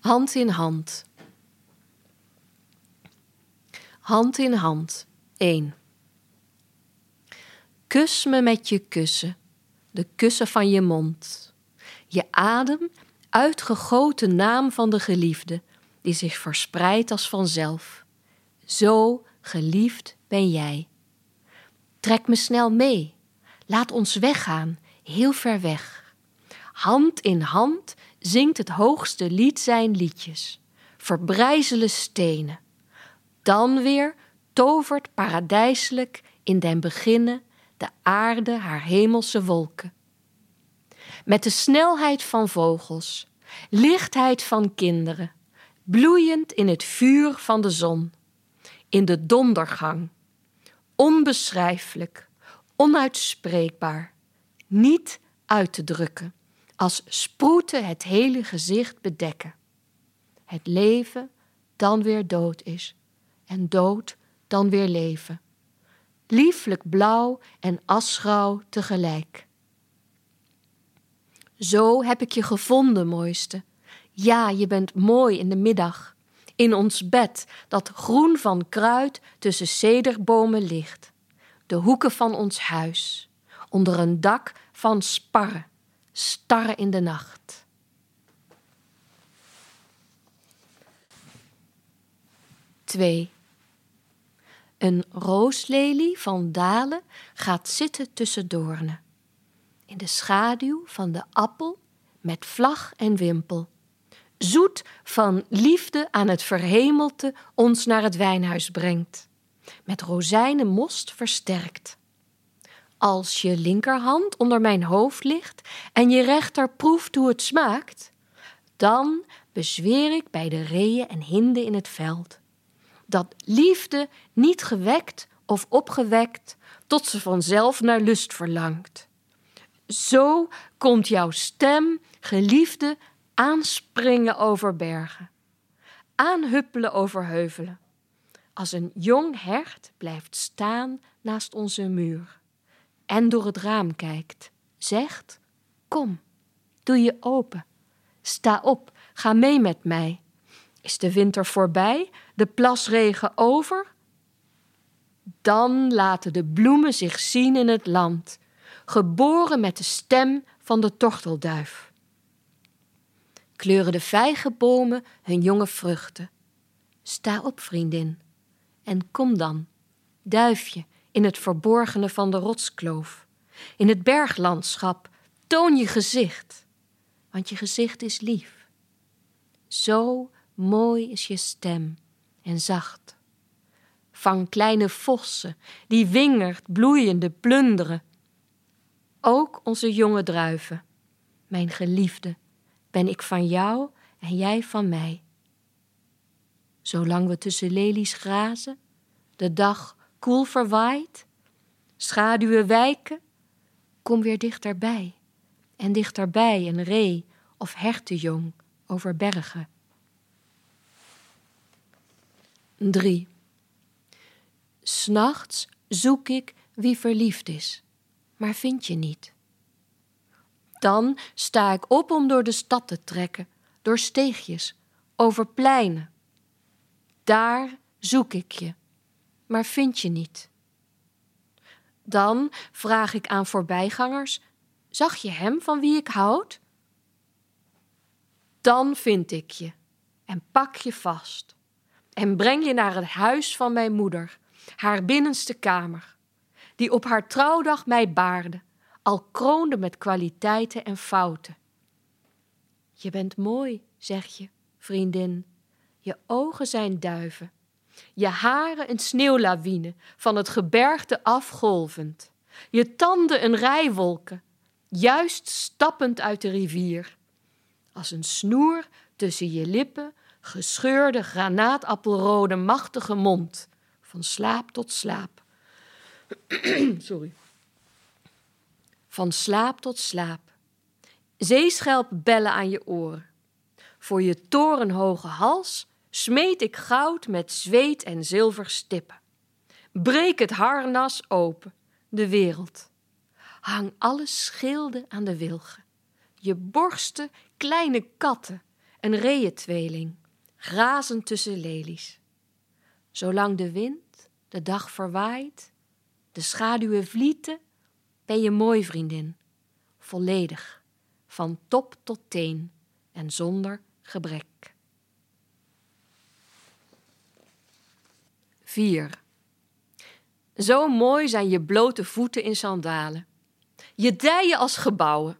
Hand in hand. Hand in hand. 1. Kus me met je kussen, de kussen van je mond. Je adem, uitgegoten naam van de geliefde, die zich verspreidt als vanzelf. Zo geliefd ben jij. Trek me snel mee. Laat ons weggaan, heel ver weg. Hand in hand zingt het hoogste lied zijn liedjes. Verbrijzelen stenen. Dan weer tovert paradijselijk in den beginnen de aarde haar hemelse wolken. Met de snelheid van vogels, lichtheid van kinderen, bloeiend in het vuur van de zon, in de dondergang, onbeschrijfelijk, onuitspreekbaar, niet uit te drukken, als sproeten het hele gezicht bedekken. Het leven dan weer dood is en dood dan weer leven. Lieflijk blauw en asgrauw tegelijk. Zo heb ik je gevonden, mooiste. Ja, je bent mooi in de middag. In ons bed, dat groen van kruid tussen cederbomen ligt. De hoeken van ons huis. Onder een dak van sparren, starren in de nacht. Twee. Een rooslelie van dalen gaat zitten tussen doornen. In de schaduw van de appel met vlag en wimpel. Zoet van liefde aan het verhemelte ons naar het wijnhuis brengt. Met rozijnen most versterkt. Als je linkerhand onder mijn hoofd ligt en je rechter proeft hoe het smaakt, dan bezweer ik bij de reeën en hinden in het veld dat liefde niet gewekt of opgewekt tot ze vanzelf naar lust verlangt. Zo komt jouw stem, geliefde, aanspringen over bergen, aanhuppelen over heuvelen, als een jong hert blijft staan naast onze muur en door het raam kijkt, zegt: Kom, doe je open, sta op, ga mee met mij. Is de winter voorbij, de plasregen over? Dan laten de bloemen zich zien in het land, geboren met de stem van de tortelduif. Kleuren de vijgenbomen hun jonge vruchten. Sta op, vriendin, en kom dan, duifje, in het verborgene van de rotskloof. In het berglandschap, toon je gezicht, want je gezicht is lief. Zo mooi is je stem en zacht. Vang kleine vossen die wingerd bloeiende plunderen. Ook onze jonge druiven, mijn geliefde, ben ik van jou en jij van mij. Zolang we tussen lelies grazen, de dag koel verwaait, schaduwen wijken, kom weer dichterbij en dichterbij een ree of hertenjong over bergen. 3. S'nachts zoek ik wie verliefd is, maar vind je niet. Dan sta ik op om door de stad te trekken, door steegjes, over pleinen. Daar zoek ik je, maar vind je niet. Dan vraag ik aan voorbijgangers: Zag je hem van wie ik houd? Dan vind ik je en pak je vast en breng je naar het huis van mijn moeder, haar binnenste kamer, die op haar trouwdag mij baarde, al kroonde met kwaliteiten en fouten. Je bent mooi, zeg je, vriendin. Je ogen zijn duiven, je haren een sneeuwlawine van het gebergte afgolvend, je tanden een rijwolken, juist stappend uit de rivier. Als een snoer tussen je lippen gescheurde granaatappelrode machtige mond, van slaap tot slaap. Sorry. Van slaap tot slaap. Zeeschelpen bellen aan je oren. Voor je torenhoge hals smeet ik goud met zweet en zilver stippen. Breek het harnas open, de wereld. Hang alle schilden aan de wilgen. Je borsten kleine katten een reeëntweeling, grazend tussen lelies. Zolang de wind de dag verwaait, de schaduwen vlieten, ben je mooi, vriendin, volledig, van top tot teen en zonder gebrek. 4. Zo mooi zijn je blote voeten in sandalen, je dijen als gebouwen,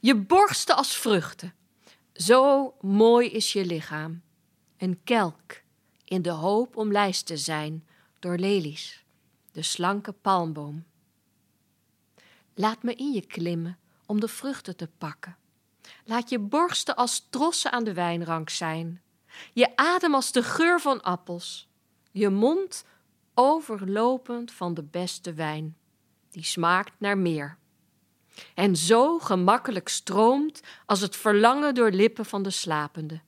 je borsten als vruchten. Zo mooi is je lichaam, een kelk in de hoop om lijst te zijn door lelies, de slanke palmboom. Laat me in je klimmen om de vruchten te pakken. Laat je borsten als trossen aan de wijnrank zijn, je adem als de geur van appels, je mond overlopend van de beste wijn, die smaakt naar meer. En zo gemakkelijk stroomt als het verlangen door lippen van de slapende.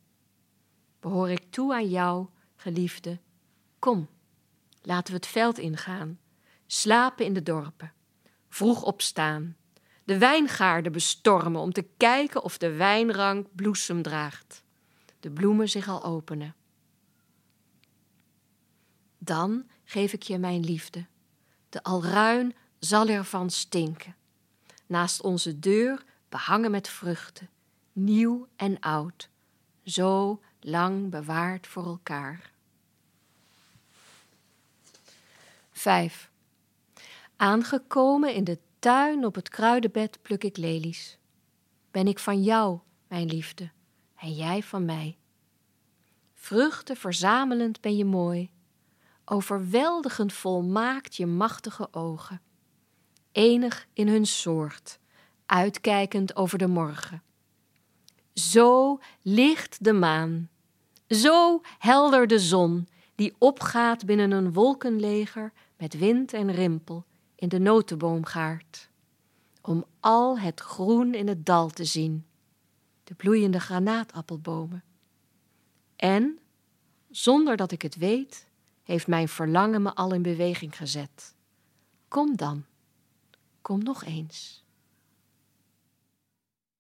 Behoor ik toe aan jou, geliefde? Kom, laten we het veld ingaan, slapen in de dorpen, vroeg opstaan, de wijngaarden bestormen om te kijken of de wijnrank bloesem draagt, de bloemen zich al openen. Dan geef ik je mijn liefde. De alruin zal ervan stinken. Naast onze deur behangen met vruchten, nieuw en oud, zo lang bewaard voor elkaar. 5. Aangekomen in de tuin op het kruidenbed pluk ik lelies. Ben ik van jou, mijn liefde, en jij van mij. Vruchten verzamelend ben je mooi, overweldigend volmaakt je machtige ogen. Enig in hun soort, uitkijkend over de morgen. Zo licht de maan, zo helder de zon, die opgaat binnen een wolkenleger met wind en rimpel in de notenboomgaard, om al het groen in het dal te zien, de bloeiende granaatappelbomen. En, zonder dat ik het weet, heeft mijn verlangen me al in beweging gezet. Kom dan, kom nog eens.